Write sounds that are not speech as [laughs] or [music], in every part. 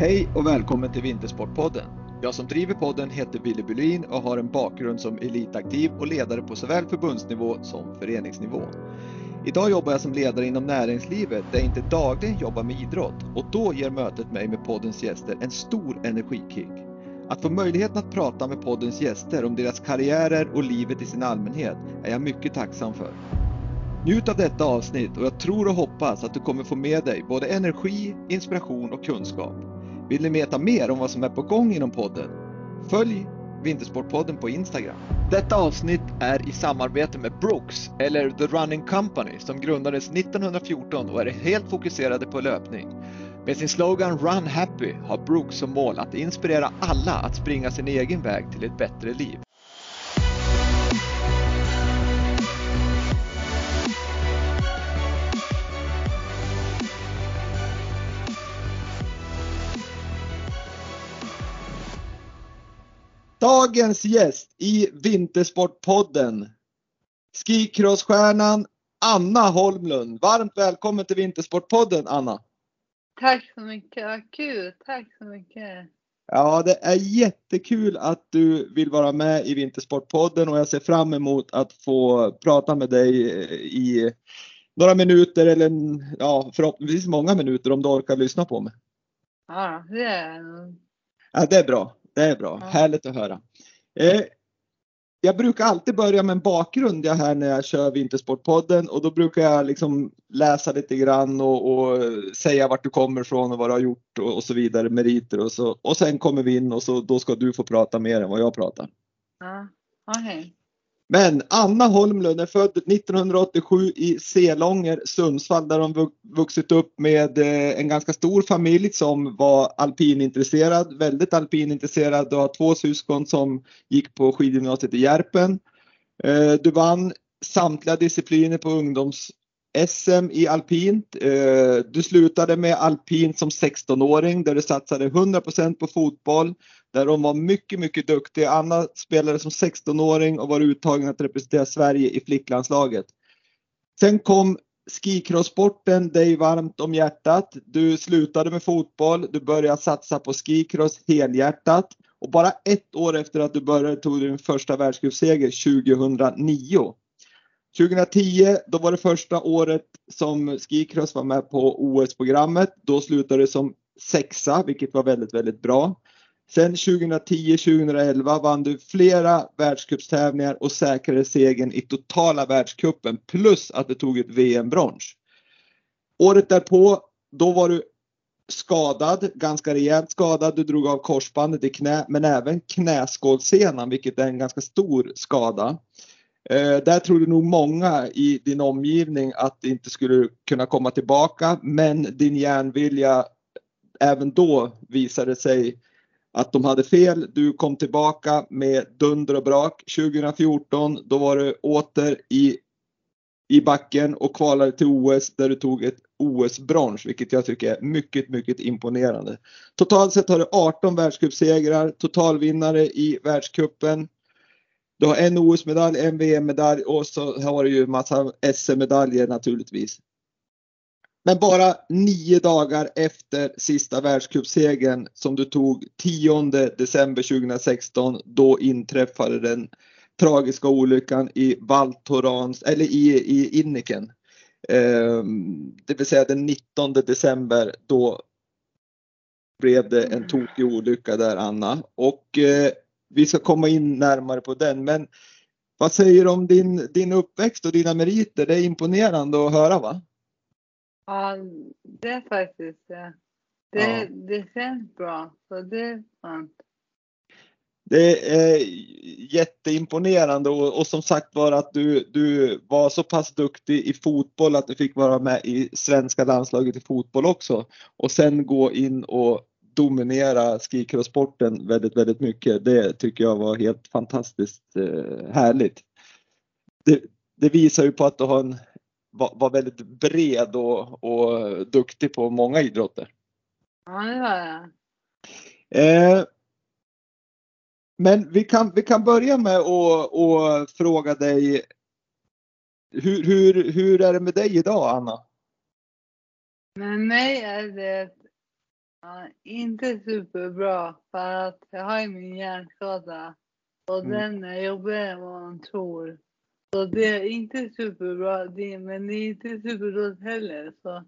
Hej och välkommen till Vintersportpodden. Jag som driver podden heter Willy Bylin och har en bakgrund som elitaktiv och ledare på såväl förbundsnivå som föreningsnivå. Idag jobbar jag som ledare inom näringslivet där jag inte dagligen jobbar med idrott och då ger mötet mig med poddens gäster en stor energikick. Att få möjligheten att prata med poddens gäster om deras karriärer och livet i sin allmänhet är jag mycket tacksam för. Njut av detta avsnitt och jag tror och hoppas att du kommer få med dig både energi, inspiration och kunskap. Vill ni veta mer om vad som är på gång inom podden? Följ Vintersportpodden på Instagram. Detta avsnitt är i samarbete med Brooks, eller The Running Company, som grundades 1914 och är helt fokuserade på löpning. Med sin slogan Run Happy har Brooks som mål att inspirera alla att springa sin egen väg till ett bättre liv. Dagens gäst i Vintersportpodden, skicrossstjärnan Anna Holmlund. Varmt välkommen till Vintersportpodden Anna. Tack så mycket, vad kul. Tack så mycket. Ja, det är jättekul att du vill vara med i Vintersportpodden och jag ser fram emot att få prata med dig i några minuter eller ja, förhoppningsvis många minuter om du orkar lyssna på mig. Ja, det är Ja, det är bra. Det är bra. Ja. Härligt att höra. Eh, jag brukar alltid börja med en bakgrund jag här när jag kör Vintersportpodden och då brukar jag liksom läsa lite grann och, och säga vart du kommer ifrån och vad du har gjort och, och, så vidare, meriter och så. Och sen kommer vi in och så då ska du få prata mer än vad jag pratar. Ja, okay. Men Anna Holmlund är född 1987 i Selånger, Sundsvall, där hon vuxit upp med eh, en ganska stor familj som var alpinintresserad, väldigt alpinintresserad. Du har två syskon som gick på skidgymnasiet i Järpen. Eh, du vann samtliga discipliner på ungdoms SM i alpint. Eh, du slutade med alpint som 16-åring där du satsade 100% på fotboll. Där de var mycket, mycket duktiga. Anna spelade som 16-åring och var uttagen att representera Sverige i flicklandslaget. Sen kom skicrosssporten dig varmt om hjärtat. Du slutade med fotboll, du började satsa på skicross helhjärtat och bara ett år efter att du började tog du din första världscupseger 2009. 2010, då var det första året som skicross var med på OS-programmet. Då slutade du som sexa, vilket var väldigt, väldigt bra. Sen 2010-2011 vann du flera världscupstävlingar och säkrade segern i totala världscupen plus att du tog ett VM-brons. Året därpå, då var du skadad, ganska rejält skadad. Du drog av korsbandet i knä men även knäskålsenan vilket är en ganska stor skada. Eh, där trodde nog många i din omgivning att det inte skulle kunna komma tillbaka men din järnvilja eh, även då visade sig att de hade fel. Du kom tillbaka med dunder och brak. 2014 då var du åter i, i backen och kvalade till OS där du tog ett OS-brons vilket jag tycker är mycket, mycket imponerande. Totalt sett har du 18 världscupsegrar, totalvinnare i världscupen. Du har en OS-medalj, en VM-medalj och så har du ju massa SM-medaljer naturligtvis. Men bara nio dagar efter sista världscupsegern som du tog 10 december 2016, då inträffade den tragiska olyckan i Val Thorens, eller i, i Inniken. Ehm, det vill säga den 19 december, då blev det en tokig olycka där Anna. Och eh, vi ska komma in närmare på den. Men vad säger du om din, din uppväxt och dina meriter? Det är imponerande att höra va? Ja, det är faktiskt det. Det, ja. det känns bra, så det är skönt. Det är jätteimponerande och, och, som sagt var att du, du var så pass duktig i fotboll att du fick vara med i svenska landslaget i fotboll också och sen gå in och dominera skikrosporten väldigt, väldigt mycket. Det tycker jag var helt fantastiskt eh, härligt. Det, det, visar ju på att du har en, var, var väldigt bred och, och duktig på många idrotter. Ja, det var jag. Eh, men vi kan, vi kan börja med att fråga dig hur, hur, hur är det med dig idag Anna? Med mig är det Ja, inte superbra för att jag har ju min hjärnskada och Mm. den är jobbigare än vad man tror. Så det är inte superbra det, men det är inte superdåligt heller. Så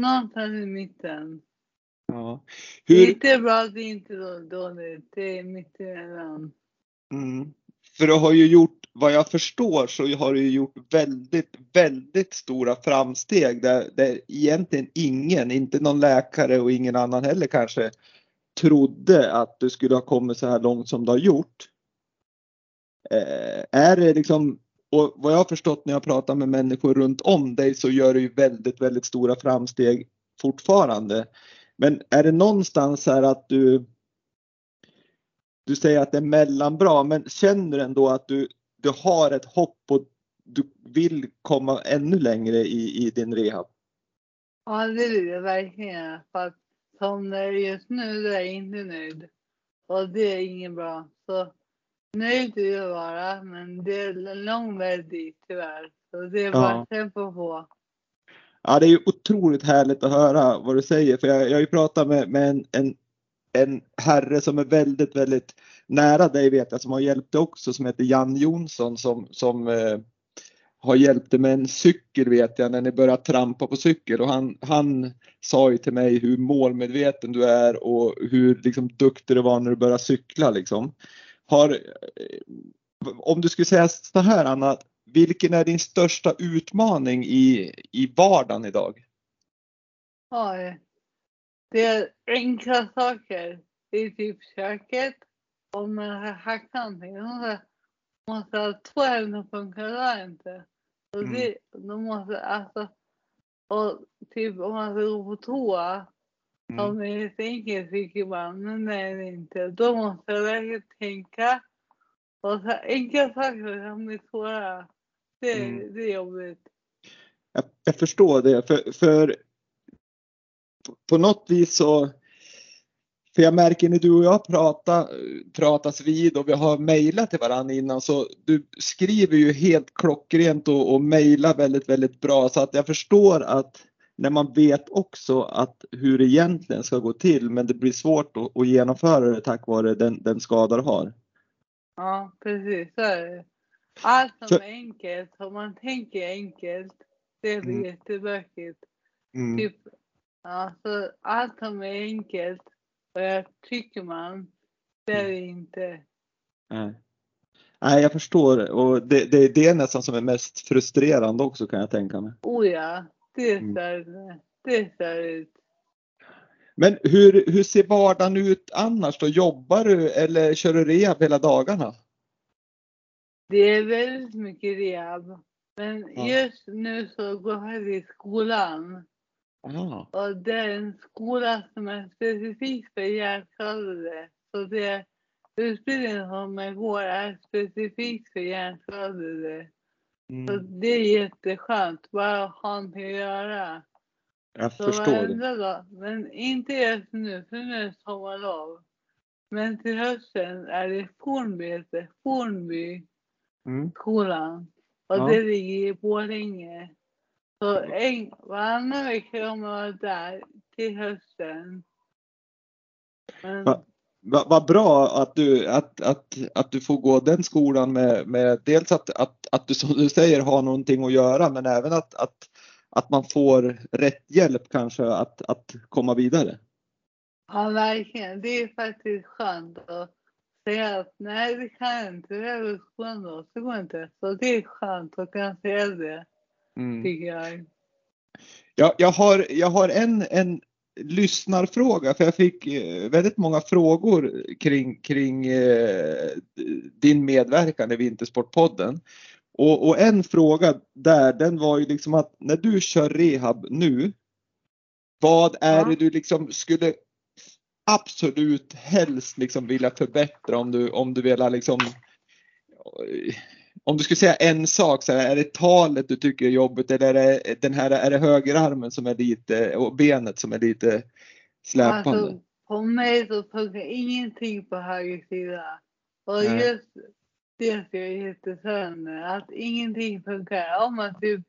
någonstans i mitten. Ja. Det är Hur, inte bra, det är inte då- dåligt. Det är mitt emellan. mm, för du har ju gjort, vad jag förstår så har du ju gjort väldigt, väldigt stora framsteg där, där egentligen ingen, inte någon läkare och ingen annan heller kanske, trodde att du skulle ha kommit så här långt som du har gjort. Eh, är det liksom, och vad jag har förstått när jag pratar med människor runt om dig så gör du ju väldigt, väldigt stora framsteg fortfarande. Men är det någonstans här att du du säger att det är mellanbra, men känner du ändå att du, du har ett hopp och du vill komma ännu längre i, i din rehab? Ja, det vill jag verkligen. För att som det är just nu, då är jag inte nöjd. Och det är inget bra. Så nöjd jag vara, men det är en lång väg dit tyvärr. Så det är bara Ja. tempo på. Ja, det är ju otroligt härligt att höra vad du säger, för jag, jag har ju pratat med, med en, en, en herre som är väldigt, väldigt nära dig vet jag, som har hjälpt dig också, som heter Jan Jonsson som, som eh, har hjälpt dig med en cykel vet jag, när ni började trampa på cykel och han, han sa ju till mig hur målmedveten du är och hur liksom, duktig du var när du började cykla liksom. Har, eh, om du skulle säga så här Anna, vilken är din största utmaning i, i vardagen idag? Oj. Det är enkla saker. Det är typ köket. Om man har hackat någonting. Då måste, ha två händer funkar det inte. Och Mm. det, då måste alltså. Och typ om man ska gå på toa. Mm. Om är men det är det inte. Då måste jag verkligen tänka. Och så enkla saker kan bli svåra. Det, Mm. det är jobbigt. Jag, jag förstår det, för, för på, på något vis så för jag märker när du och jag pratar, pratas vid och vi har mejlat till varandra innan så du skriver ju helt klockrent och, och mejlar väldigt, väldigt bra så att jag förstår att när man vet också att hur det egentligen ska gå till men det blir svårt att, att genomföra det tack vare den, den skada du har. Ja, precis. Så är det. Allt som Så- är enkelt, om man tänker enkelt, det blir Mm. jättebökigt. Mm. Typ, alltså, allt som är enkelt, och jag tycker man, det är det inte. Nej. Nej, jag förstår och det, det, det är nästan som är mest frustrerande också kan jag tänka mig. Oh ja, det Mm. ser det. Ser ut. Men hur, hur ser vardagen ut annars då? Jobbar du eller kör du rehab hela dagarna? Det är väldigt mycket rehab. Men Ja. just nu så går jag till skolan. Aha. Och det är en skola som är specifik för hjärnskadade. Så det utbildningen som jag går är specifikt för hjärnskadade. Mm, det är jätteskönt, bara att ha någonting att göra. jag Så förstår det. dag, men inte just nu, för nu är det sommarlov. Men till hösten är det Fornbete, Fornby Mm. skolan. Och Ja. det ligger i Borlänge. Så en, varannan vecka kommer jag vara där till hösten. Men, Va- Vad vad bra att du, att, att, att du får gå den skolan med, med dels att, att, att du som du säger har någonting att göra men även att, att, att man får rätt hjälp kanske att, att komma vidare. ja, verkligen. Det är faktiskt skönt att säga att nej, det kan jag inte. Det är skolan då, så går inte. Så det är skönt att kunna säga det, Mm. tycker jag. Jag, jag, har, jag har en, en lyssnarfråga för jag fick eh, väldigt många frågor kring, kring eh, din medverkan i Vintersportpodden. Och, och en fråga där den var ju liksom att när du kör rehab nu, vad är det du liksom skulle absolut helst liksom vilja förbättra om du, om du vill liksom om du skulle säga en sak, så här, är det talet du tycker är jobbigt eller är det, den här, är det högerarmen som är lite och benet som är lite släpande? Alltså, på mig så funkar ingenting på höger sida. Och Nej. just det ser jag jättesönder. Att ingenting funkar. Om man typ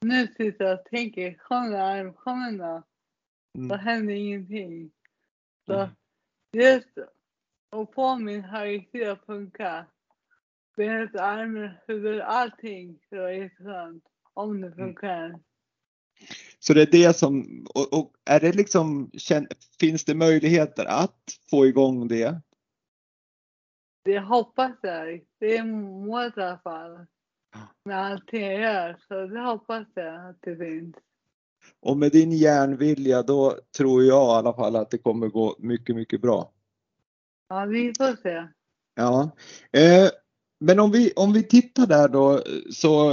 nu sitter och tänker, kom igen, kom igen då. Då Mm. händer ingenting. Så Mm. just att få min högersida funka. Benet, armen, huvudet, allting. Det var jätteskönt. Om det funkar. Så det är det som, och, och är det liksom, finns det möjligheter att få igång det? Det hoppas jag. Det är målet i alla fall. Ja. Med allting jag gör. Så det hoppas jag att det finns. Och med din järnvilja då tror jag i alla fall att det kommer gå mycket, mycket bra. Ja, vi får se. Ja, eh, men om vi, om vi tittar där då så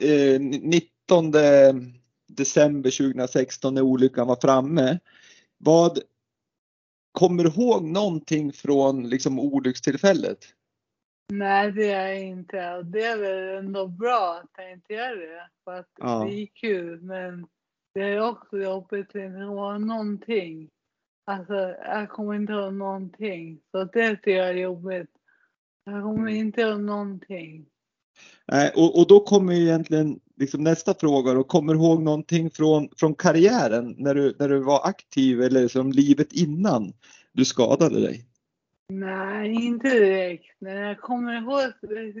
eh, 19 december 2016 när olyckan var framme. Vad kommer du ihåg någonting från liksom olyckstillfället? Nej, det är jag inte. Det är väl ändå bra att jag inte gör det. För att Ja. det är kul. Men det är också jobbigt att inte ha någonting. Alltså, jag kommer inte ha någonting. Så det tycker jag är jobbigt. Jag kommer inte ha någonting. Nej, och, och då kommer ju egentligen liksom nästa fråga då. Kommer du ihåg någonting från, från karriären när du, när du var aktiv eller som livet innan du skadade dig? Nej, inte direkt. Men jag kommer ihåg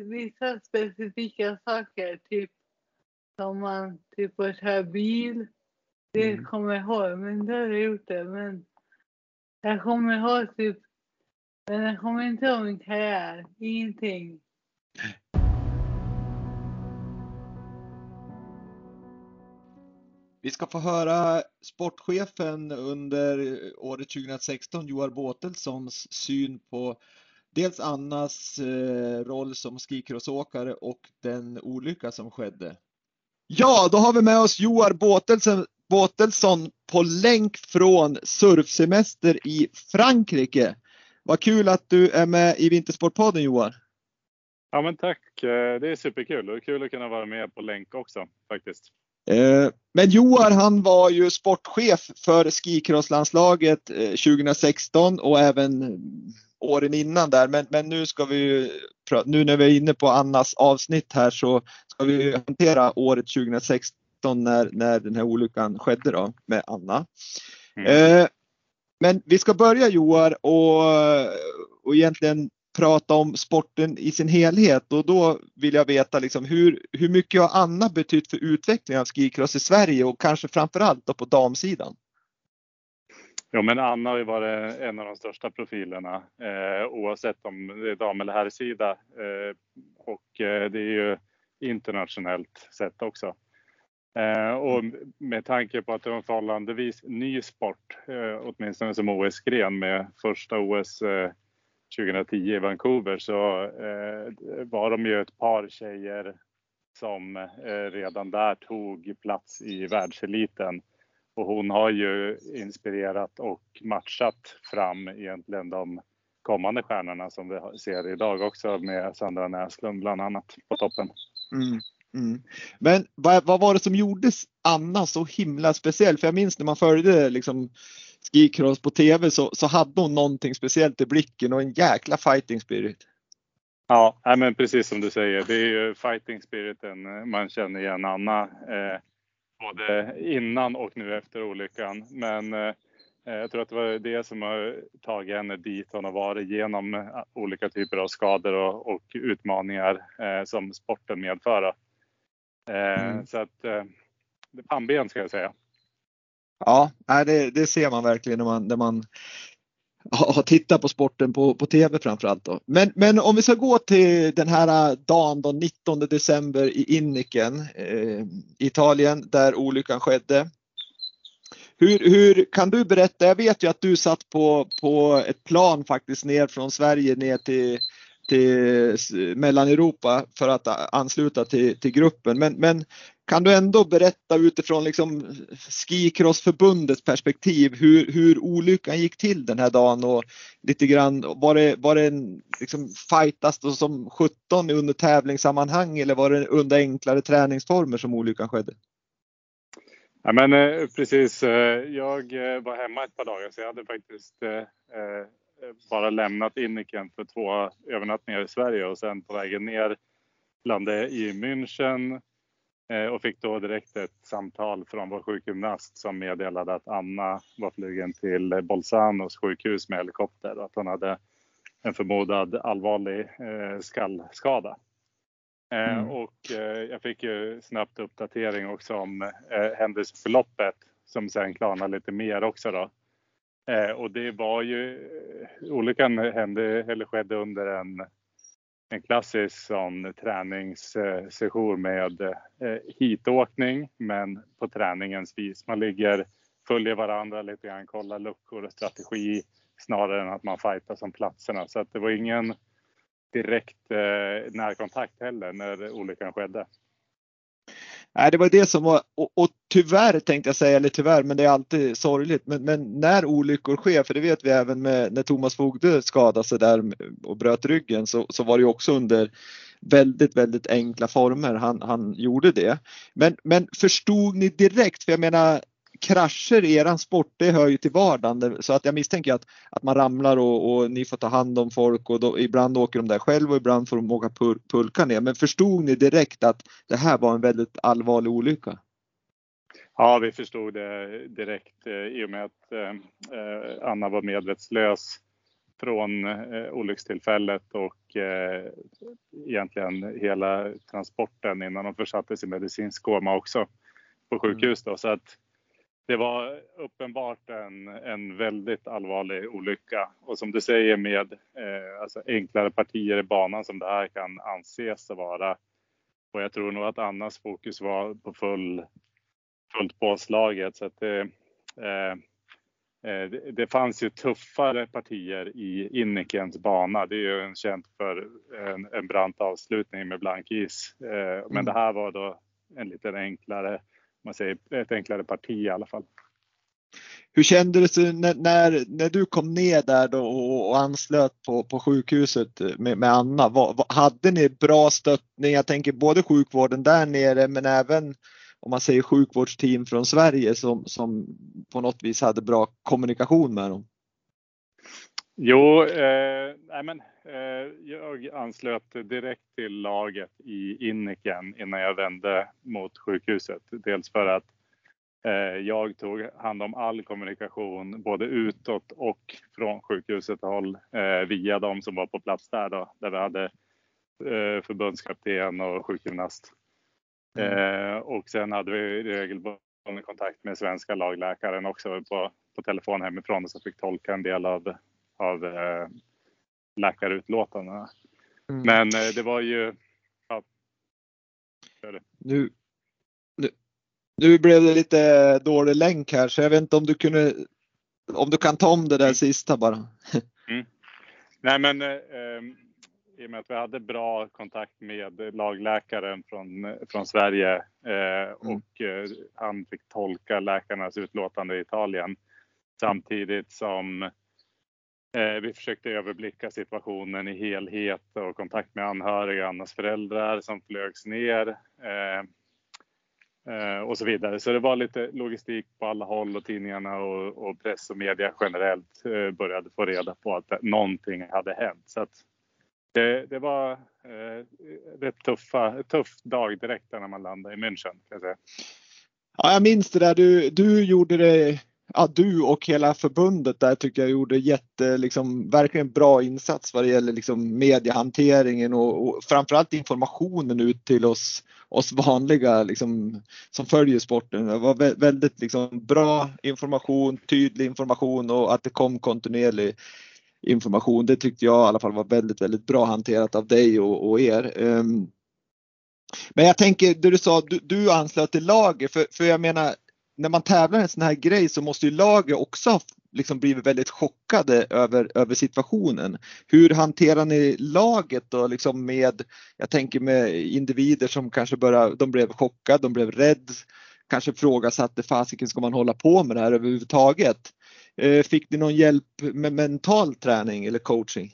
vissa specifika saker. Typ som man typ att köra bil. Det Mm. kommer jag ihåg. Men det har jag gjort det. Men jag kommer ihåg typ. Eh, Men jag kommer inte ihåg min karriär. Ingenting. Vi ska få höra sportchefen under året 2016, Joar Båtelssons syn på dels Annas eh, roll som skikrossåkare och den olycka som skedde. Ja, då har vi med oss Joar Båtelsen, Båtelsson på länk från surfsemester i Frankrike. Vad kul att du är med i Vintersportpodden Joar. Ja men tack, Eh, det är superkul och kul att kunna vara med på länk också faktiskt. Eh, Men Joar han var ju sportchef för skicrosslandslaget eh, 2016 och även eh, åren innan där. Men, men nu ska vi nu när vi är inne på Annas avsnitt här så ska vi hantera året 2016 när, när den här olyckan skedde då med Anna. Mm. Eh, men vi ska börja Joar och, och egentligen prata om sporten i sin helhet och då vill jag veta liksom hur, hur mycket har Anna betytt för utvecklingen av skicross i Sverige och kanske framförallt då på damsidan? Jo men Anna har ju varit en av de största profilerna eh, oavsett om det är dam eller herrsida. Eh, och eh, det är ju internationellt sett också. Eh, och med tanke på att det var en förhållandevis ny sport, eh, åtminstone som OS-gren med första OS eh, 2010 i Vancouver så eh, var de ju ett par tjejer som eh, redan där tog plats i världseliten. Och hon har ju inspirerat och matchat fram egentligen de kommande stjärnorna som vi ser idag också med Sandra Näslund bland annat på toppen. Mm, mm. Men vad, vad var det som gjorde Anna så himla speciell? För jag minns när man följde liksom skicross på tv så, så hade hon någonting speciellt i blicken och en jäkla fighting spirit. Ja, men precis som du säger, det är ju fighting spiriten eh, man känner igen Anna. Eh, både innan och nu efter olyckan. Men eh, eh, jag tror att det var det som har tagit henne dit hon har varit genom eh, olika typer av skador och, och utmaningar eh, som sporten medför. Eh, Mm. Så att eh, det är pannben ska jag säga. Ja, det, det ser man verkligen när man, när man har har tittat på sporten på, på tv framförallt. Då. Men, men om vi ska gå till den här dagen då, 19 december i Inniken, eh, Italien, där olyckan skedde. Hur, hur kan du berätta? Jag vet ju att du satt på, på ett plan faktiskt ner från Sverige ner till, till Mellaneuropa för att ansluta till, till gruppen. Men, men kan du ändå berätta utifrån liksom Skicrossförbundets perspektiv hur, hur olyckan gick till den här dagen och lite grann var det, var det en liksom fightas som 17 under tävlingssammanhang eller var det under enklare träningsformer som olyckan skedde? Ja, men eh, precis. Eh, jag eh, var hemma ett par dagar så jag hade faktiskt bara lämnat Inniken för två övernattningar i Sverige och sen på vägen ner landade i München Eh, och fick då direkt ett samtal från vår sjukgymnast som meddelade att Anna var flygen till Bolzanos sjukhus med helikopter och att hon hade en förmodad allvarlig eh, skallskada. Eh, mm. Och jag fick ju snabbt uppdatering också om händelseförloppet som sen klarnade lite mer också då. Eh, och det var ju, eh, olyckan hände eller skedde under en en klassisk sån träningssession med eh, hitåkning men på träningens vis. Man ligger, följer varandra lite grann, kollar luckor och strategi snarare än att man fightar om platserna. Så att det var ingen direkt eh, närkontakt heller när olyckan skedde. Nej, det var det som var, och, och, tyvärr tänkte jag säga, eller tyvärr, men det är alltid sorgligt. Men, men när olyckor sker, för det vet vi även med, när Thomas Fogde skadade sig där och bröt ryggen, så, så var det också under väldigt, väldigt enkla former han, han gjorde det. Men, men förstod ni direkt, för jag menar krascher i eran sport, det hör ju till vardagen. Så att jag misstänker att, att man ramlar och, och ni får ta hand om folk och då, ibland åker de där själv och ibland får de åka pul pulka ner. Men förstod ni direkt att det här var en väldigt allvarlig olycka? Ja, vi förstod det direkt eh, i och med att eh, Anna var medvetslös från eh, olyckstillfället och eh, egentligen hela transporten innan de försattes i medicinsk koma också på sjukhus. Då. Så att det var uppenbart en, en väldigt allvarlig olycka och som du säger med eh, alltså enklare partier i banan som det här kan anses vara. Och jag tror nog att Annas fokus var på full, fullt påslaget så att det, eh, eh det, det fanns ju tuffare partier i Innikens bana. Det är ju en känt för en, en brant avslutning med blank is. Eh, men mm. det här var då en lite enklare man säger, ett enklare parti i alla fall. Hur kände du när, när, när du kom ner där då och, och anslöt på, på sjukhuset med, med Anna? Vad, vad, hade ni bra stöttning? Jag tänker både sjukvården där nere men även om man säger sjukvårdsteam från Sverige som, som på något vis hade bra kommunikation med dem. Jo, eh, nej men, jag anslöt direkt till laget i Inniken innan jag vände mot sjukhuset. Dels för att eh, jag tog hand om all kommunikation både utåt och från sjukhuset håll eh, via de som var på plats där då, där vi hade eh, förbundskapten och sjukgymnast. Mm. Eh, och sen hade vi regelbunden kontakt med svenska lagläkaren också på, på telefon hemifrån och så fick tolka en del av av eh, läkarutlåtandena. Mm. Men eh, det var ju... Ja, nu, nu, nu blev det lite dålig länk här så jag vet inte om du kunde om du kan ta om det där mm. sista bara. [laughs] Mm. Nej men eh, i och med att vi hade bra kontakt med lagläkaren från, från Sverige eh, mm. och eh, han fick tolka läkarnas utlåtande i Italien samtidigt som Eh, vi försökte överblicka situationen i helhet och kontakt med anhöriga, Annas föräldrar som flögs ner eh, eh, och så vidare. Så det var lite logistik på alla håll och tidningarna och, och press och media generellt eh, började få reda på att någonting hade hänt. Så att det, det var eh, rätt tuffa, tuff dag direkt när man landade i München. Kan jag, säga. Ja, jag minns det där. Du, du gjorde det ja, du och hela förbundet där tycker jag gjorde jätte, liksom, verkligen bra insats vad det gäller liksom mediehanteringen och, och framförallt informationen ut till oss, oss vanliga liksom, som följer sporten. Det var väldigt liksom, bra information, tydlig information och att det kom kontinuerlig information. Det tyckte jag i alla fall var väldigt, väldigt bra hanterat av dig och, och er. Um, men jag tänker, det du sa, du, du anslöt till lager, för, för jag menar när man tävlar i en sån här grej så måste ju laget också liksom blivit väldigt chockade över, över situationen. Hur hanterar ni laget då liksom med, jag tänker med individer som kanske började, de blev chockade, de blev rädda, kanske frågasatte fasiken ska man hålla på med det här överhuvudtaget? Eh, fick ni någon hjälp med mental träning eller coaching?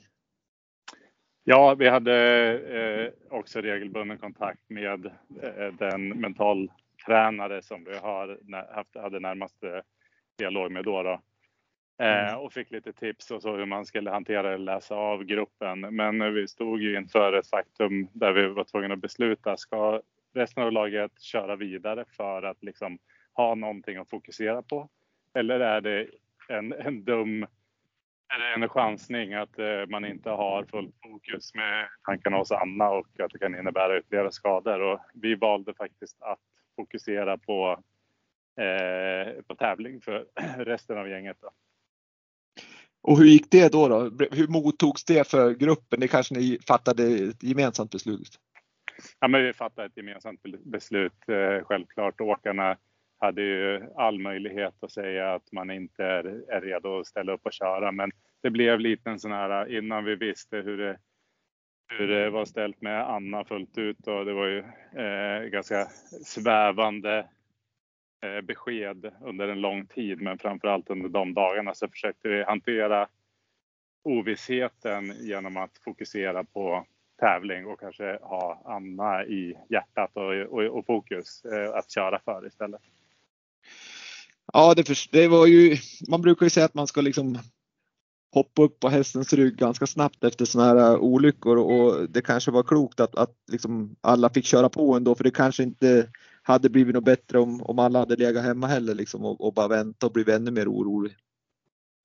Ja, vi hade eh, också regelbunden kontakt med eh, den mental tränare som vi har haft, hade närmaste dialog med då. då. Eh, mm. och fick lite tips och så hur man skulle hantera eller läsa av gruppen. Men vi stod ju inför ett faktum där vi var tvungna att besluta. Ska resten av laget köra vidare för att liksom ha någonting att fokusera på? Eller är det en, en dum är det en chansning att eh, man inte har fullt fokus med tankarna hos Anna och att det kan innebära ytterligare skador. Och vi valde faktiskt att fokusera på, eh, på tävling för [clears throat] resten av gänget. Då. Och hur gick det då, då? Hur mottogs det för gruppen? Det kanske ni fattade ett gemensamt beslut? Ja, men vi fattade ett gemensamt beslut. Eh, självklart åkarna hade ju all möjlighet att säga att man inte är, är redo att ställa upp och köra. Men det blev lite en sån här innan vi visste hur det, hur det var ställt med Anna fullt ut och det var ju eh, ganska svävande eh, besked under en lång tid. Men framförallt under de dagarna så försökte vi hantera ovissheten genom att fokusera på tävling och kanske ha Anna i hjärtat och, och, och fokus eh, att köra för istället. Ja, det, för, det var ju, man brukar ju säga att man ska liksom hoppa upp på hästens rygg ganska snabbt efter sådana här eh, olyckor och det kanske var klokt att, att liksom alla fick köra på ändå för det kanske inte hade blivit något bättre om, om alla hade legat hemma heller liksom och, och bara vänta och blivit ännu mer orolig.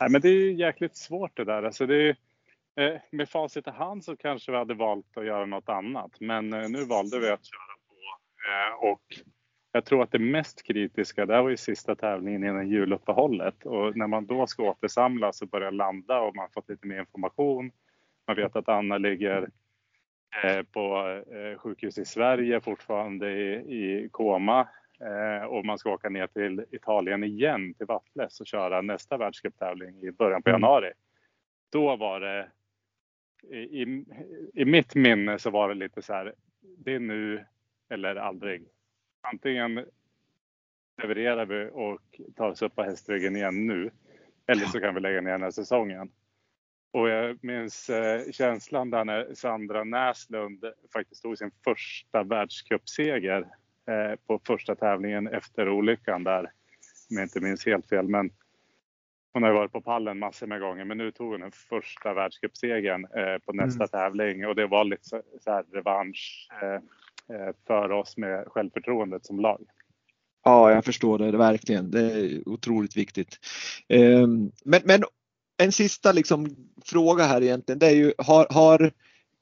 Nej, men det är jäkligt svårt det där. Alltså det är, eh, med facit i hand så kanske vi hade valt att göra något annat men eh, nu valde vi att köra på eh, och jag tror att det mest kritiska, det var ju sista tävlingen innan juluppehållet och när man då ska återsamlas och börja landa och man fått lite mer information. Man vet att Anna ligger eh, på eh, sjukhus i Sverige fortfarande i, koma eh, och man ska åka ner till Italien igen till Vattles och köra nästa världscuptävling i början på mm. januari. Då var det i, i mitt minne så var det lite så här, det är nu eller aldrig antingen levererar vi och tar oss upp på hästryggen igen nu eller så kan vi lägga ner den här säsongen. Och jag minns eh, känslan där när Sandra Näslund faktiskt tog sin första världscupseger eh, på första tävlingen efter olyckan där, om jag inte minns helt fel. Men hon har varit på pallen massor med gånger men nu tog hon den första världscupsegern eh, på nästa mm. tävling och det var lite så, så här revansch eh, Eh, för oss med självförtroendet som lag. Ja, jag förstår det verkligen. Det är otroligt viktigt. Eh, men, men en sista liksom fråga här egentligen, det är ju har, har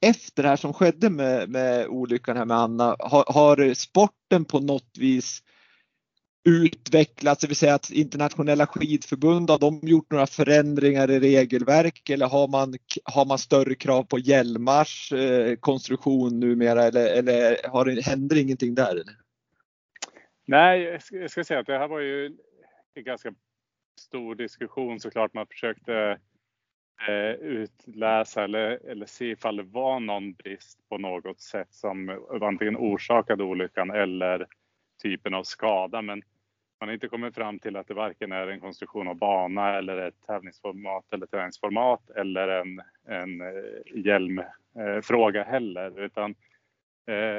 efter det här som skedde med, med olyckan här med Anna, har, har sporten på något vis utvecklats, det vill säga att internationella skidförbund, har de gjort några förändringar i regelverk eller har man, har man större krav på hjälmars eh, konstruktion numera eller, eller har det, händer ingenting där? Eller? Nej, jag ska, jag ska säga att det här var ju en ganska stor diskussion såklart. Man försökte eh, utläsa eller, eller se ifall det var någon brist på något sätt som antingen orsakade olyckan eller typen av skada. Men man har inte kommit fram till att det varken är en konstruktion av bana eller ett tävlingsformat eller träningsformat eller en, en eh, hjälmfråga eh, heller. Utan eh,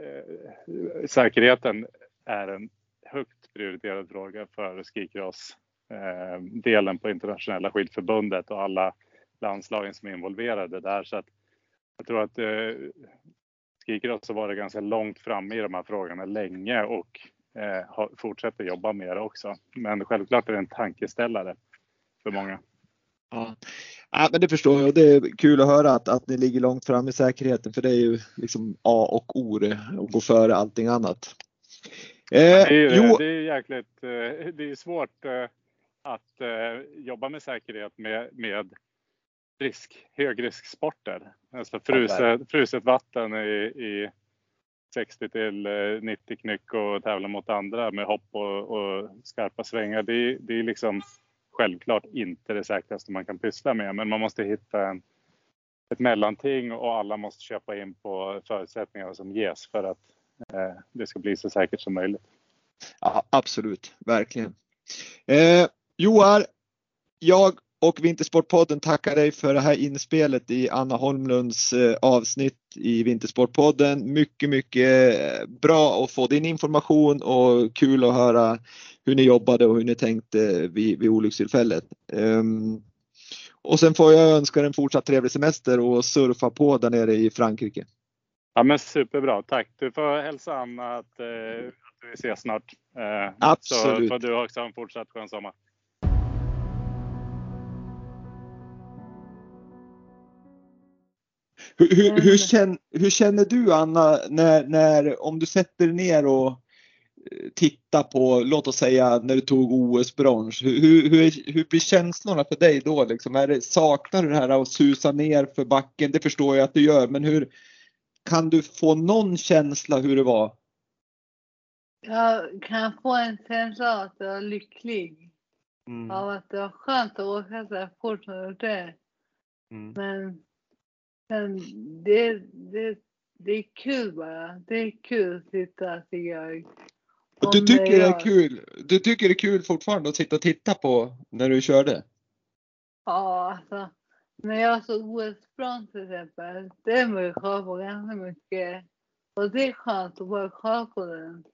eh, säkerheten är en högt prioriterad fråga för skikross eh, delen på internationella skidförbundet och alla landslagen som är involverade där. Så att jag tror att eh, skikross har varit ganska långt framme i de här frågorna länge och eh, fortsätter jobba med det också. Men självklart är det en tankeställare för många. Ja. ja, men det förstår jag. Det är kul att höra att, att ni ligger långt fram i säkerheten för det är ju liksom A och O det, att gå före allting annat. Eh, det, är, jo. det är jäkligt, eh, det är svårt eh, att eh, jobba med säkerhet med, med risk, högrisksporter. Alltså fruset, fruset vatten i, i 60 till 90 eh, knyck och tävla mot andra med hopp och, och skarpa svängar. Det, det, är liksom självklart inte det säkraste man kan pyssla med, men man måste hitta en, ett mellanting och alla måste köpa in på förutsättningarna som ges för att eh, det ska bli så säkert som möjligt. Ja, absolut, verkligen. Eh, Joar, jag och Vintersportpodden tackar dig för det här inspelet i Anna Holmlunds eh, avsnitt i Vintersportpodden. Mycket, mycket eh, bra att få din information och kul att höra hur ni jobbade och hur ni tänkte vid, vid olyckstillfället. Um, och sen får jag önska en fortsatt trevlig semester och surfa på där nere i Frankrike. Ja men superbra, tack. Du får hälsa Anna att, eh, att vi ses snart. Eh, Absolut. Så får du också ha en fortsatt skön sommar. Hur, hur, hur, känner, hur känner du Anna när, när, om du sätter dig ner och eh, tittar på, låt oss säga när du tog OS-brons. Hur, blir känslorna för dig då? Liksom? Är det, saknar du det här att susa ner för backen? Det förstår jag att du gör, men hur kan du få någon känsla hur det var? Jag kan få en känsla av att jag är lycklig. Mm. Av att det var skönt att åka så här fort som det Mm. Men, men det, det, det är kul bara. Det är kul att sitta tycker jag. Du tycker det är kul? Du tycker det är kul fortfarande att sitta och titta på när du körde? Ja, alltså. När jag såg OS-brons till exempel. Det var jag kolla på ganska mycket. Och det är skönt att bara kolla på den.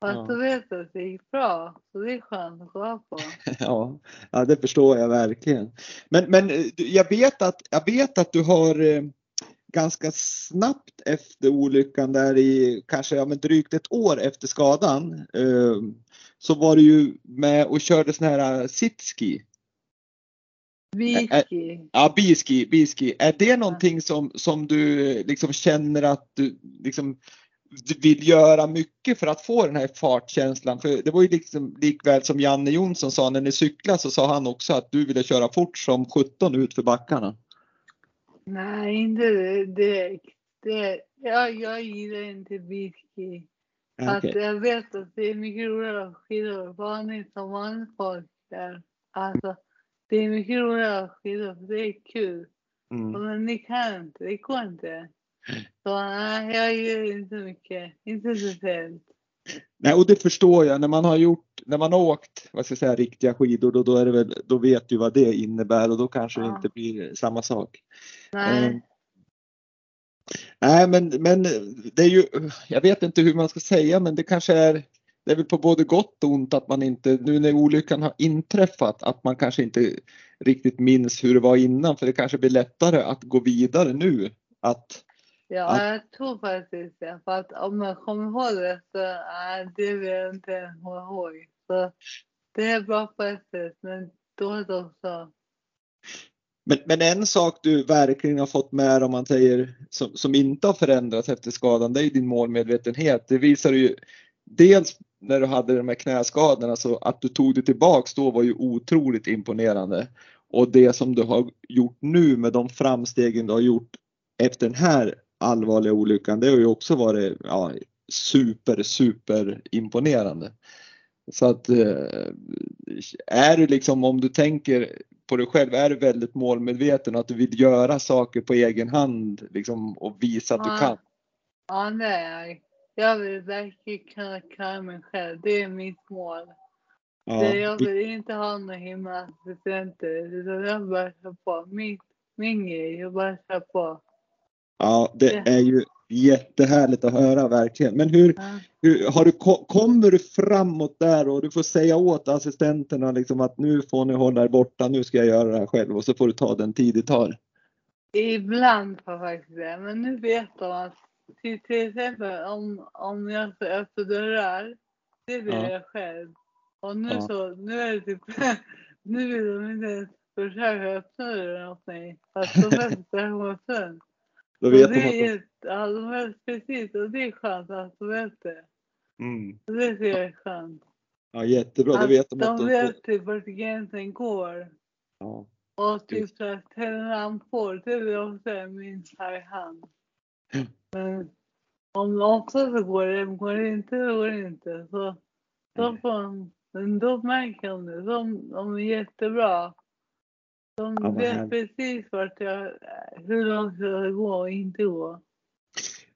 Fast Ja. då vet att det gick bra. Så det är skönt att kolla på. [laughs] Ja, ja det förstår jag verkligen. Men, men eh, du- jag, vet att, jag vet att du har eh, ganska snabbt efter olyckan där i kanske ja, men drygt ett år efter skadan eh, så var du ju med och körde sån här sitski. Whisky. Ja, biski, biski. Är det någonting som, som du liksom känner att du liksom vill göra mycket för att få den här fartkänslan? För det var ju liksom likväl som Janne Jonsson sa när ni cyklade så sa han också att du ville köra fort som 17 ut för backarna. Nej, inte det. det, det jag, jag gillar inte whisky. Att okej. jag vet att det är mycket roligare att skidor vanligt som vanligt folk är. Alltså, det är mycket roligare att skidor för det är kul. Mm. Men ni kan inte, det går inte. Så nej, jag gillar inte mycket. Inte speciellt. Nej, och det förstår jag. När man har gjort, när man har åkt, vad ska jag säga, riktiga skidor, då, då, är det väl, då vet du vad det innebär och då kanske det Ja. inte blir samma sak. Nej. Eh, Nej, men, men det är ju, jag vet inte hur man ska säga, men det kanske är, det är väl på både gott och ont att man inte, nu när olyckan har inträffat, att man kanske inte riktigt minns hur det var innan, för det kanske blir lättare att gå vidare nu. Att, Ja, Ja. jag tror faktiskt det. För att om jag kommer ihåg det så nej, det vill jag inte komma ihåg. Så det är bra på ett sätt, men dåligt också. men, men en sak du verkligen har fått med om man säger som, som inte har förändrats efter skadan, det är din målmedvetenhet. Det visar ju dels när du hade de här knäskadorna så att du tog dig tillbaks då var ju otroligt imponerande. Och det som du har gjort nu med de framstegen du har gjort efter den här allvarliga olyckan, det har ju också varit ja, super, super imponerande. Så att eh, är du liksom, om du tänker på dig själv, är du väldigt målmedveten och att du vill göra saker på egen hand liksom, och visa att du Ja. kan? Ja, det är jag. Jag vill verkligen kunna klara mig själv. Det är mitt mål. Det, jag vill inte ha några himla assistenter. Utan jag bara kör på. Min, min grej, jag bara kör på. Ja, det är ju jättehärligt att höra verkligen. Men hur, Ja. hur har du, ko- kommer du framåt där och du får säga åt assistenterna liksom att nu får ni hålla er borta, nu ska jag göra det här själv och så får du ta den tid det tar. Ibland får jag faktiskt det. Men nu vet de att till, till exempel om, om jag ska öppna dörrar. Det vill Ja. jag själv. Och nu Ja. så, nu är det typ, [laughs] nu vill de inte ens försöka öppna dörren åt mig. Fast de vet att jag kommer öppna Då Och vet det de är, att de, ja, de vet precis och det är skönt att de vet det. mm, det tycker jag är skönt. ja, jättebra, då Att vet de de att de får, vet typ vart gränsen går. ja. Och typ så att tänder lampor, det jag också är min hand. Men om också så går det, går det inte så går det inte. Så då får de, men då märker de det. De, de är jättebra. De Ja, vet härligt. precis vart jag, hur långt jag ska gå och inte gå.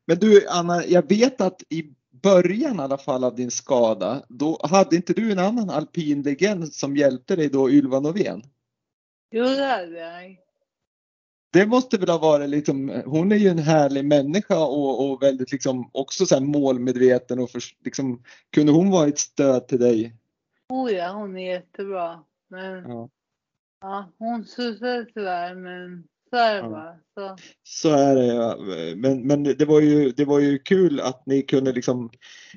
Men du Anna, jag vet att i början i alla fall av din skada, då hade inte du en annan alpin legend som hjälpte dig då, Ylva Novén? Jo, det hade jag. Det måste väl ha varit liksom, hon är ju en härlig människa och, och väldigt liksom också så här målmedveten och för, liksom, kunde hon vara ett stöd till dig? Oh ja, hon är jättebra. Men Ja. Ja, hon susade tyvärr, men Så är det bara. Så, Så är det ja. Men, men det, var ju, det var ju kul att ni kunde liksom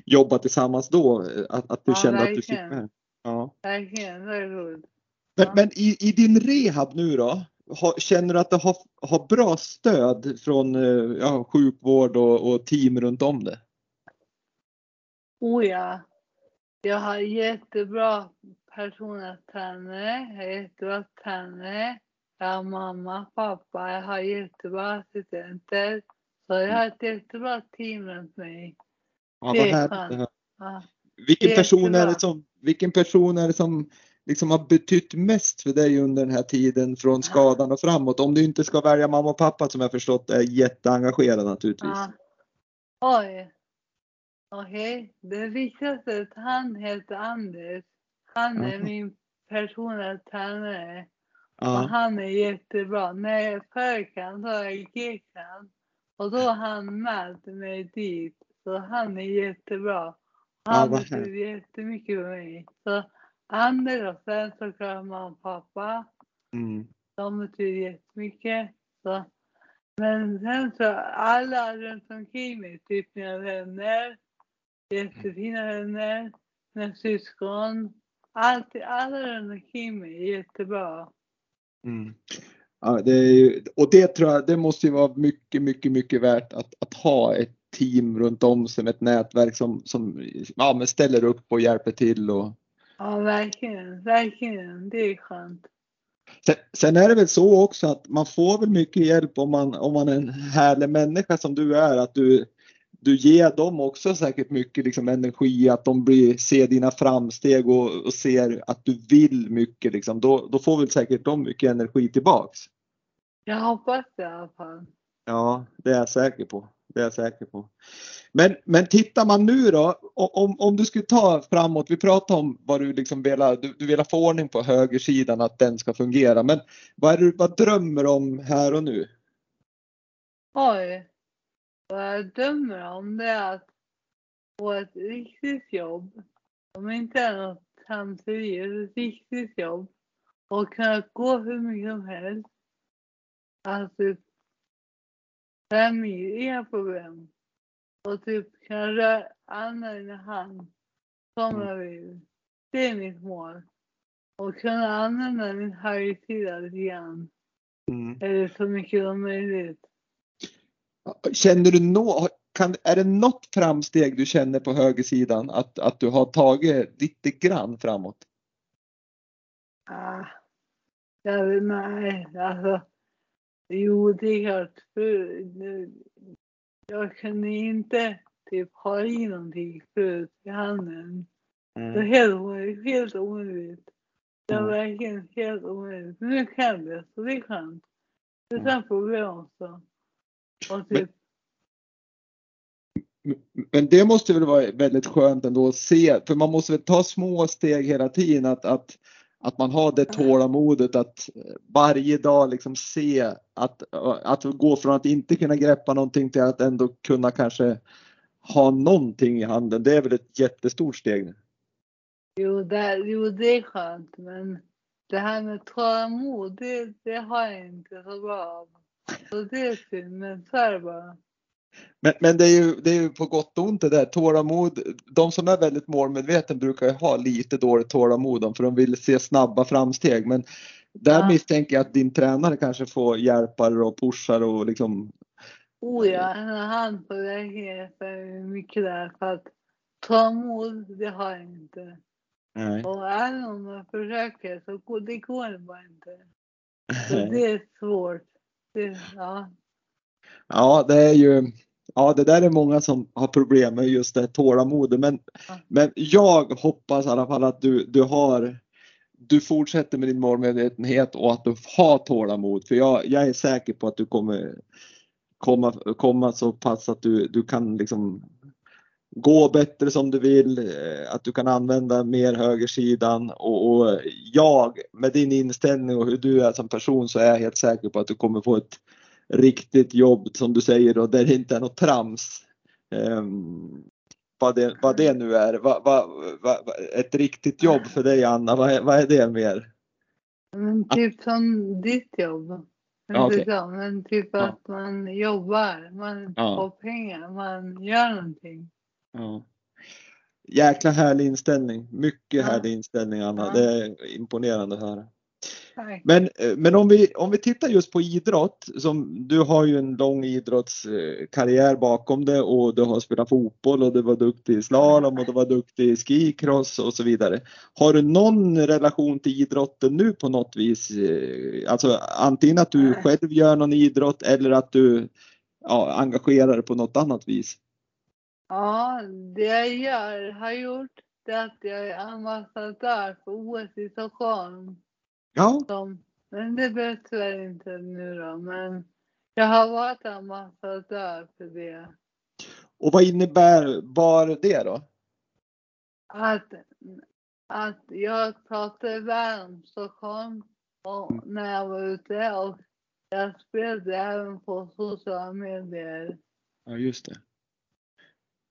jobba tillsammans då. Att, att du Ja, kände att du fick verkligen. med. Ja. verkligen, det är roligt. Men, Ja. men i, i din rehab nu då? Har, känner du att du har, har bra stöd från eh, ja, sjukvård och, och team runt om det? Oh ja. Jag har jättebra personliga tränare. Jag har jättebra tränare. Jag har mamma, pappa. Jag har jättebra assistenter. Så jag har ett jättebra team runt mig. Ja, vad är härligt. Ja. Vilken är person är det som, vilken person är det som liksom har betytt mest för dig under den här tiden från skadan och framåt? Om du inte ska välja mamma och pappa som jag förstått är jätteengagerad naturligtvis. Ja. Oj. Okej. Det viktigaste är att han heter Anders. Han är min personliga tränare. Och Ja. han är jättebra. När jag är förkant så är jag Grekland. Och då är han med mig dit. Så han är jättebra. Han vad betyder jättemycket för mig. Så Anders och sen såklart mamma och pappa. Mm. De betyder jättemycket. Så. Men sen så alla runt omkring mig, typ mina vänner, jättefina vänner, mina syskon. Allt, alla runt omkring mig är jättebra. Mm. Ja, det ju, och det tror jag, det måste ju vara mycket, mycket, mycket värt att, att ha ett team runt om sig ett nätverk som, som ja, men ställer upp och hjälper till. Och... Ja, verkligen. Verkligen. Det är skönt. Sen, sen är det väl så också att man får väl mycket hjälp om man, om man är en härlig människa som du är, att du, du ger dem också säkert mycket liksom, energi, att de blir, ser dina framsteg och, och ser att du vill mycket. Liksom. Då, då får väl säkert de mycket energi tillbaks. Jag hoppas det i alla fall. Ja, det är jag säker på. Det är jag säker på. Men, men tittar man nu då, om, om du skulle ta framåt, vi pratade om vad du liksom vill, du, du vill få ordning på högersidan, att den ska fungera. Men vad, är du, vad drömmer du om här och nu? Oj. Vad jag drömmer om det är att få ett riktigt jobb. Om inte är något samtidigt, ett riktigt jobb. Och kunna gå hur mycket som helst. Alltså typ mil, inga problem. Och typ kunna röra använda min hand som Mm. jag vill. Det är mitt mål. Och kunna använda min högersida lite grann. Eller så mycket som möjligt. Känner du nå, kan, är det något framsteg du känner på högersidan att, att du har tagit lite grann framåt? Ah, vet, nej, alltså. Jo, det är klart. För, jag kunde inte typ ha i någonting förut i handen. Det var helt omöjligt. Helt omöjligt. Det var Mm. verkligen helt omöjligt. Men nu kan jag det, så det är skönt. Det är Mm. problem också. Men- Men det måste väl vara väldigt skönt ändå att se, för man måste väl ta små steg hela tiden att, att, att man har det tålamodet att varje dag liksom se att, att gå från att inte kunna greppa någonting till att ändå kunna kanske ha någonting i handen. Det är väl ett jättestort steg. jo, det, jo, det är skönt. Men det här med tålamod, det, det har jag inte så bra av. Så det är synd, men så är det bara. Men, men det, är ju, det är ju på gott och ont det där. Tålamod, de som är väldigt målmedveten brukar ju ha lite dåligt tålamod för de vill se snabba framsteg. Men där Ja. misstänker jag att din tränare kanske får hjälpa dig och pusha dig och liksom Oh ja, han får verkligen hjälpa mycket där för att tålamod, det har jag inte. Nej. Och även om jag försöker så går det går bara inte. Så det är svårt. Ja. Ja, det är ju Ja, det där är många som har problem med just det tålamodet. Men, Ja. men jag hoppas i alla fall att du, du har du fortsätter med din målmedvetenhet och att du har tålamod. För jag, jag är säker på att du kommer komma, komma så pass att du, du kan liksom gå bättre som du vill, eh, att du kan använda mer högersidan och, och jag med din inställning och hur du är som person så är jag helt säker på att du kommer få ett riktigt jobb som du säger och där det inte är något trams. Um, vad, det, vad det nu är. Va, va, va, ett riktigt jobb för dig Anna, vad är, vad är det mer? Men typ som ditt jobb. Ja, okej. så, men typ Ja. att man jobbar, man Ja. får pengar, man gör någonting. Ja. Jäkla härlig inställning. Mycket Ja. härlig inställning Anna. Ja. Det är imponerande att höra. Tack. Men, eh, men om, vi, om vi tittar just på idrott, som du har ju en lång idrottskarriär bakom dig och du har spelat fotboll och du var duktig i slalom och du var duktig i skicross och så vidare. Har du någon relation till idrotten nu på något vis? Eh, Alltså antingen att du själv gör någon idrott eller att du ja, engagerar dig på något annat vis? Ja, det jag gör, har gjort, det är att jag är ambassadör för OS i Stockholm. Ja, Som, men det behövs tyvärr inte nu då, men jag har varit ambassadör för det. och vad innebär bara det då? Att, att jag pratade väl om Stockholm och när jag var ute och jag spelade även på sociala medier. Ja, just det.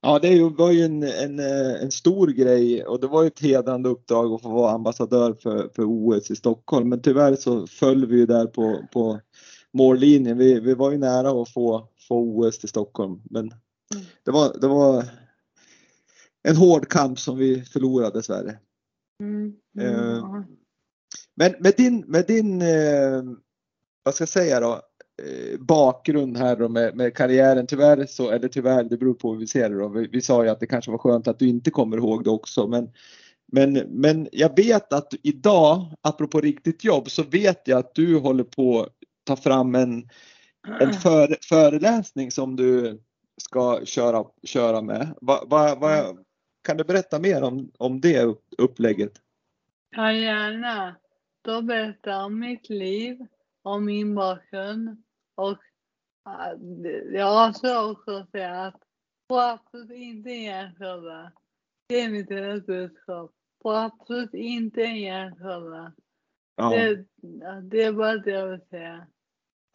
Ja, det är ju- var ju en, en, eh, en stor grej och det var ju ett hedrande uppdrag att få vara ambassadör för, för OS i Stockholm. Men tyvärr så föll vi ju där på, på mållinjen. Vi, vi var ju nära att få, få OS till Stockholm, men det var, det var en hård kamp som vi förlorade dessvärre. Mm. Eh, ja. Men med din, med din eh, vad ska jag säga då, bakgrund här då med, med karriären, tyvärr så, eller tyvärr, det beror på hur vi ser det då. Vi, vi sa ju att det kanske var skönt att du inte kommer ihåg det också, men, men, men jag vet att idag, apropå riktigt jobb, så vet jag att du håller på att ta fram en, en [clears throat] för, föreläsning som du ska köra, köra med. Va, va, va, kan du berätta mer om, om det upp, upplägget? Ja, gärna. Då berättar jag om mitt liv, om min bakgrund och jag avser också att säga att absolut inte en hjärnskada. Det är mitt budskap. Få absolut inte en hjärnskada. Ja. Det, ja, det är bara det jag vill säga.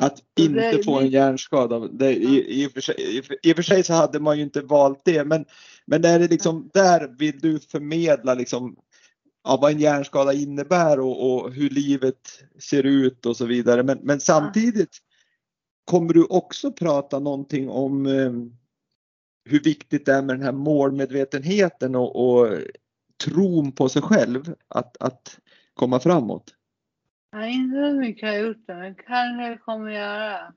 Att inte det få en hjärnskada. Det, i, i, och för sig, i, I och för sig så hade man ju inte valt det men, men är det liksom, där vill du förmedla liksom, ja, vad en hjärnskada innebär och, och hur livet ser ut och så vidare. Men, men samtidigt kommer du också prata någonting om eh, hur viktigt det är med den här målmedvetenheten och, och tron på sig själv att, att komma framåt. Har inte så mycket jag har gjort det, men kanske kommer göra.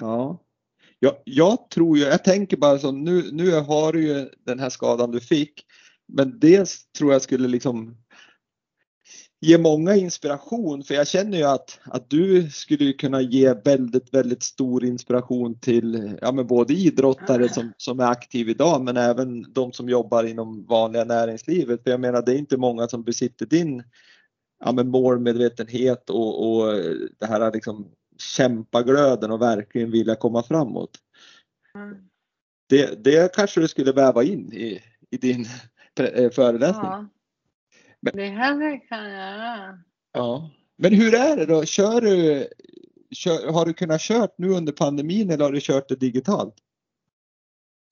Ja. Jag, jag tror ju, jag tänker bara så nu, nu har du ju den här skadan du fick. Men dels tror jag skulle liksom ge många inspiration för jag känner ju att, att du skulle kunna ge väldigt, väldigt stor inspiration till ja, men både idrottare som, som är aktiva idag men även de som jobbar inom vanliga näringslivet. För jag menar det är inte många som besitter din ja, men målmedvetenhet och, och det här liksom kämpaglöden och verkligen vilja komma framåt. Mm. Det, det kanske du skulle väva in i, i din eh, föreläsning. Ja. Men- Det jag kan göra. Ja. Men hur är det då? Kör du, kör, har du kunnat kört nu under pandemin eller har du kört det digitalt?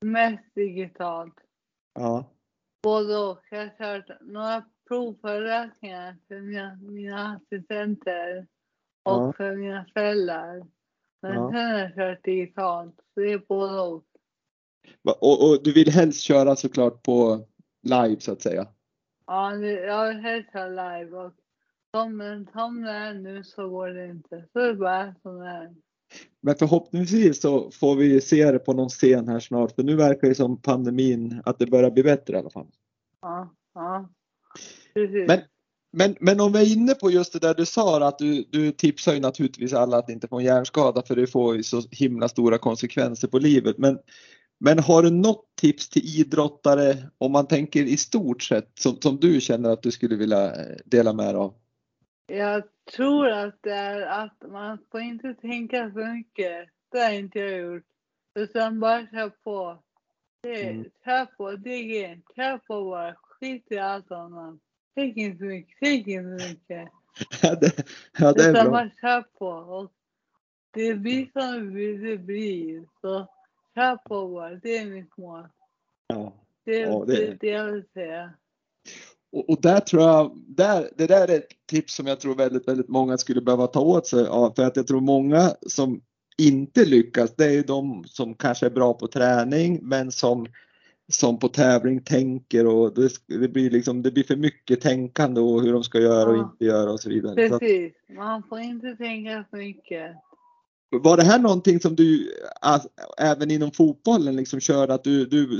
Mest digitalt. Ja. Både och. Jag har kört några provföreläsningar för mina, mina assistenter och Ja. för mina föräldrar. Men Ja. sen har jag kört digitalt. Så det är både och. Och, och du vill helst köra såklart på live så att säga? Ja, jag kört live och som, som det är nu så går det inte. Så det är bara som det är. Men förhoppningsvis så får vi se det på någon scen här snart för nu verkar det som pandemin att det börjar bli bättre i alla fall. Ja, ja. Precis. Men- Men, men om vi är inne på just det där du sa att du, du tipsar ju naturligtvis alla att inte få en hjärnskada för det får ju så himla stora konsekvenser på livet. Men, men har du något tips till idrottare om man tänker i stort sett som, som du känner att du skulle vilja eh, dela med dig av? Jag tror att det är att man får inte tänka för mycket. Det har inte jag gjort. Utan bara kör på. Det, Mm. Kör på, det är grejen. Kör på bara. Skit i allt annat. Tänk inte för mycket. Tänk inte för mycket. [laughs] Ja, det, ja, det är Utan bra. bara kör på. Och det blir som det blir. Så kör på bara. Det är mitt mål. Ja. Det Ja, det, det- det, jag vill säga. Och, och, där tror jag, där, det där är ett tips som jag tror väldigt, väldigt många skulle behöva ta åt sig av. För att jag tror många som inte lyckas, det är de som kanske är bra på träning men som, som på tävling tänker och det, det blir liksom, det blir för mycket tänkande och hur de ska göra och inte göra och så vidare. Precis, man får inte tänka för mycket. Var det här någonting som du även inom fotbollen liksom körde att du, du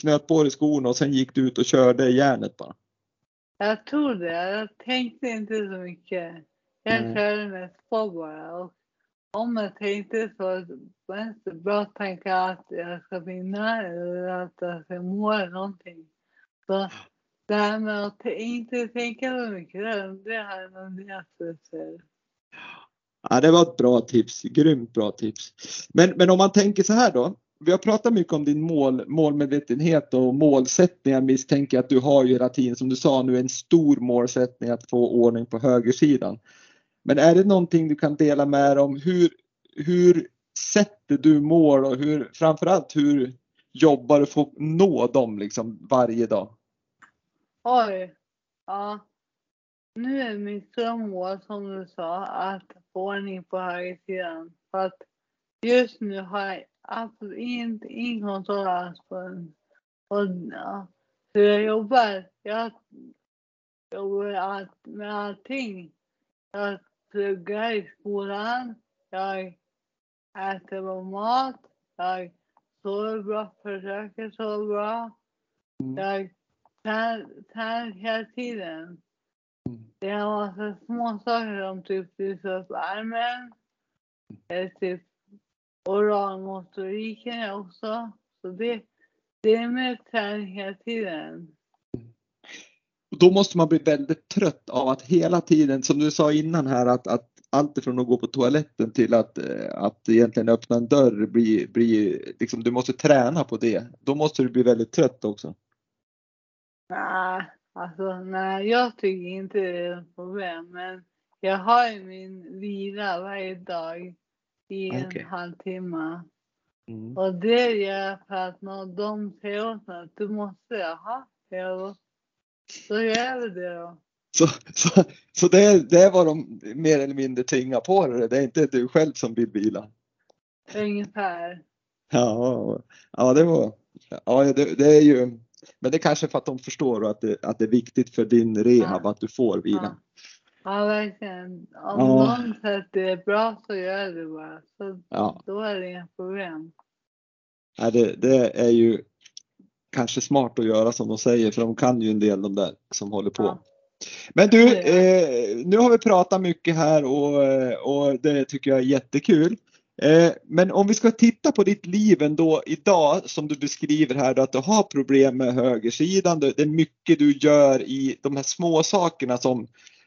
knöt på dig skorna och sen gick du ut och körde järnet bara? Jag tror det. Jag tänkte inte så mycket. Jag mm. körde mest på bara. Och om jag tänkte så var det inte bra att tänka att jag ska vinna eller att jag ska må någonting. Så det här med att inte tänka så mycket, det har jag nog lärt mig. Ja, det var ett bra tips, grymt bra tips. Men, men om man tänker så här då. Vi har pratat mycket om din mål, målmedvetenhet och målsättningar misstänker att du har ju hela tiden som du sa nu en stor målsättning att få ordning på högersidan. Men är det någonting du kan dela med dig om hur, hur sätter du mål och hur, framförallt hur jobbar du för att nå dem liksom varje dag? Oj, ja. Nu är mitt mål som du sa att ordning på högersidan. För att just nu har jag absolut inte ingen kontroll alls på den. Och ja, hur jag jobbar, jag jobbar med allting. Jag pluggar i skolan, jag äter bra mat, jag sover bra, försöker sova bra. Mm. Jag tränar hela tiden. Det är en massa små saker som typ armen. Eller typ oralmotoriken också. Så det, det är med träning hela tiden. Då måste man bli väldigt trött av att hela tiden, som du sa innan här, att, att allt ifrån att gå på toaletten till att, eh, att egentligen öppna en dörr blir, blir liksom, du måste träna på det. Då måste du bli väldigt trött också. Nej, Alltså nej, jag tycker inte det är ett problem. Men jag har ju min vila varje dag i en okay. halvtimme. Mm. Och det gör jag för att när de säger åt mig att du måste ha det. Så gör vi det då. Så, så, så det, är, det är vad de mer eller mindre tvingar på dig? Det är inte du själv som vill vila? Ungefär. Ja, ja det var... Ja, det, det är ju men det är kanske för att de förstår att det, att det är viktigt för din rehab ja. att du får vila. Ja. Ja, verkligen. Om ja. någon säger att det är bra så gör det bara. Så ja. Då är det inga problem. Ja, det, det, är ju kanske smart att göra som de säger för de kan ju en del de där som håller på. Ja. Men du, eh, nu har vi pratat mycket här och, och det tycker jag är jättekul. Eh, men om vi ska titta på ditt liv ändå idag som du beskriver här då, att du har problem med högersidan. Det är mycket du gör i de här små sakerna som,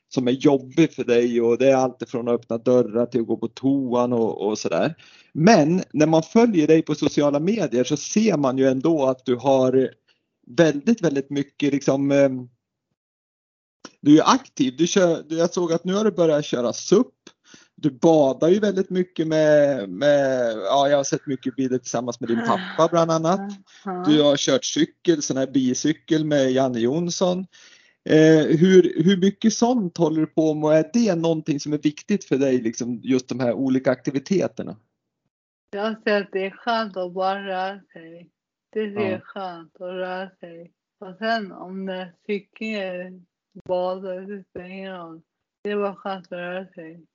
som är jobbigt för dig och det är allt från att öppna dörrar till att gå på toan och, och sådär. Men när man följer dig på sociala medier så ser man ju ändå att du har väldigt, väldigt mycket liksom eh, du är aktiv. Du kör, jag såg att nu har du börjat köra SUP du badar ju väldigt mycket med, med, ja jag har sett mycket bilder tillsammans med din pappa bland annat. Du har kört cykel, sån här bicykel med Janne Jonsson. Eh, hur, hur mycket sånt håller du på med? Är det någonting som är viktigt för dig, liksom, just de här olika aktiviteterna? Jag ser att det är skönt att bara röra sig. Det är ja. skönt att röra sig. Och sen om det är cykel, bada, det spelar ingen roll. Det är bara skönt att röra sig.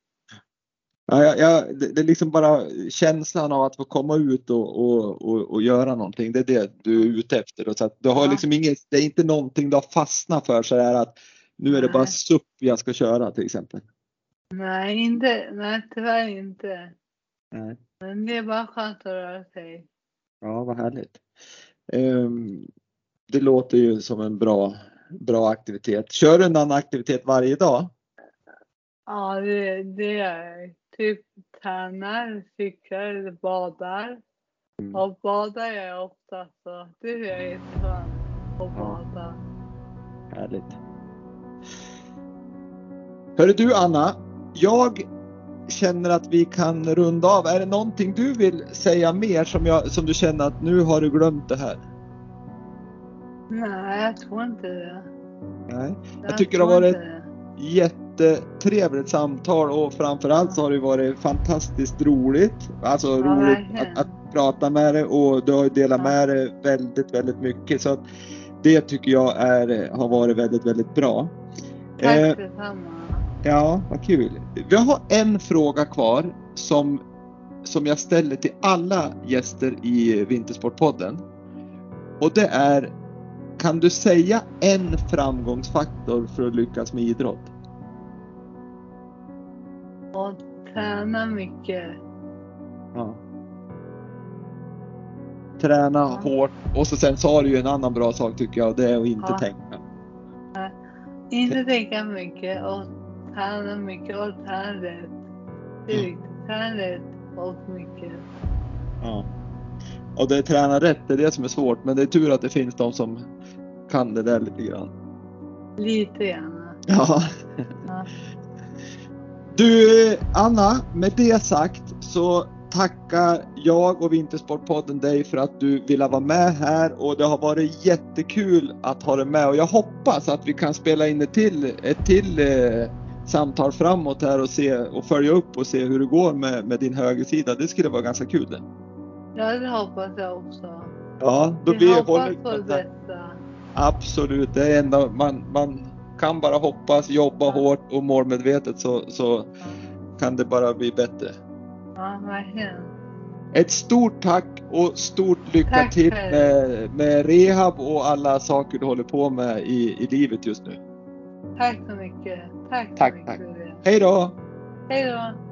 Ja, jag, det, det, är liksom bara känslan av att få komma ut och, och, och, och göra någonting. Det är det du är ute efter. Så att du har ja. liksom inget, det är inte någonting du har fastnat för så där att nu är det bara SUP jag ska köra till exempel. Nej, inte, nej tyvärr inte. Nej. Men det är bara skönt att röra sig. Ja, vad härligt. Um, det låter ju som en bra, bra aktivitet. Kör du en annan aktivitet varje dag? Ja, det, det gör jag typ tränar, cyklar, badar. Mm. Och badar jag ofta så det är jag jätteskönt att bada. Härligt. Hörru du Anna, jag känner att vi kan runda av. Är det någonting du vill säga mer som, jag, som du känner att nu har du glömt det här? Nej, jag tror inte det. Nej. Jag tycker det har varit- det. Jättetrevligt samtal och framförallt så har det varit fantastiskt roligt. Alltså roligt verkligen. att, att prata med dig och du har ju delat Ja. med dig väldigt, väldigt mycket. Så att det tycker jag är, har varit väldigt, väldigt bra. Tack Eh, detsamma. Ja, vad kul. Vi har en fråga kvar som, som jag ställer till alla gäster i Vintersportpodden. Och det är, kan du säga en framgångsfaktor för att lyckas med idrott? Och träna mycket. Ja. Träna Ja. hårt och så sen sa du ju en annan bra sak tycker jag och det är att inte Ja. tänka. Inte tänka mycket och träna mycket och träna rätt. Mm. Träna rätt och mycket. Ja. Och det är träna rätt, det är det som är svårt men det är tur att det finns de som kan det där lite grann. Lite grann. Ja. Ja. Du Anna, med det sagt så tackar jag och Vintersportpodden dig för att du ville vara med här och det har varit jättekul att ha dig med och jag hoppas att vi kan spela in ett till, ett till eh, samtal framåt här och se och följa upp och se hur det går med, med din högersida. Det skulle vara ganska kul. det. Ja, det hoppas jag också. Ja, då Vi blir hoppas håller på detta. Absolut, det är enda man, man kan bara hoppas, jobba hårt och målmedvetet så, så kan det bara bli bättre. ja verkligen. Ett stort tack och stort lycka Tack till med, med rehab och alla saker du håller på med i, i livet just nu. Tack så mycket. Tack så Tack, mycket tack. Hej då! Hej då.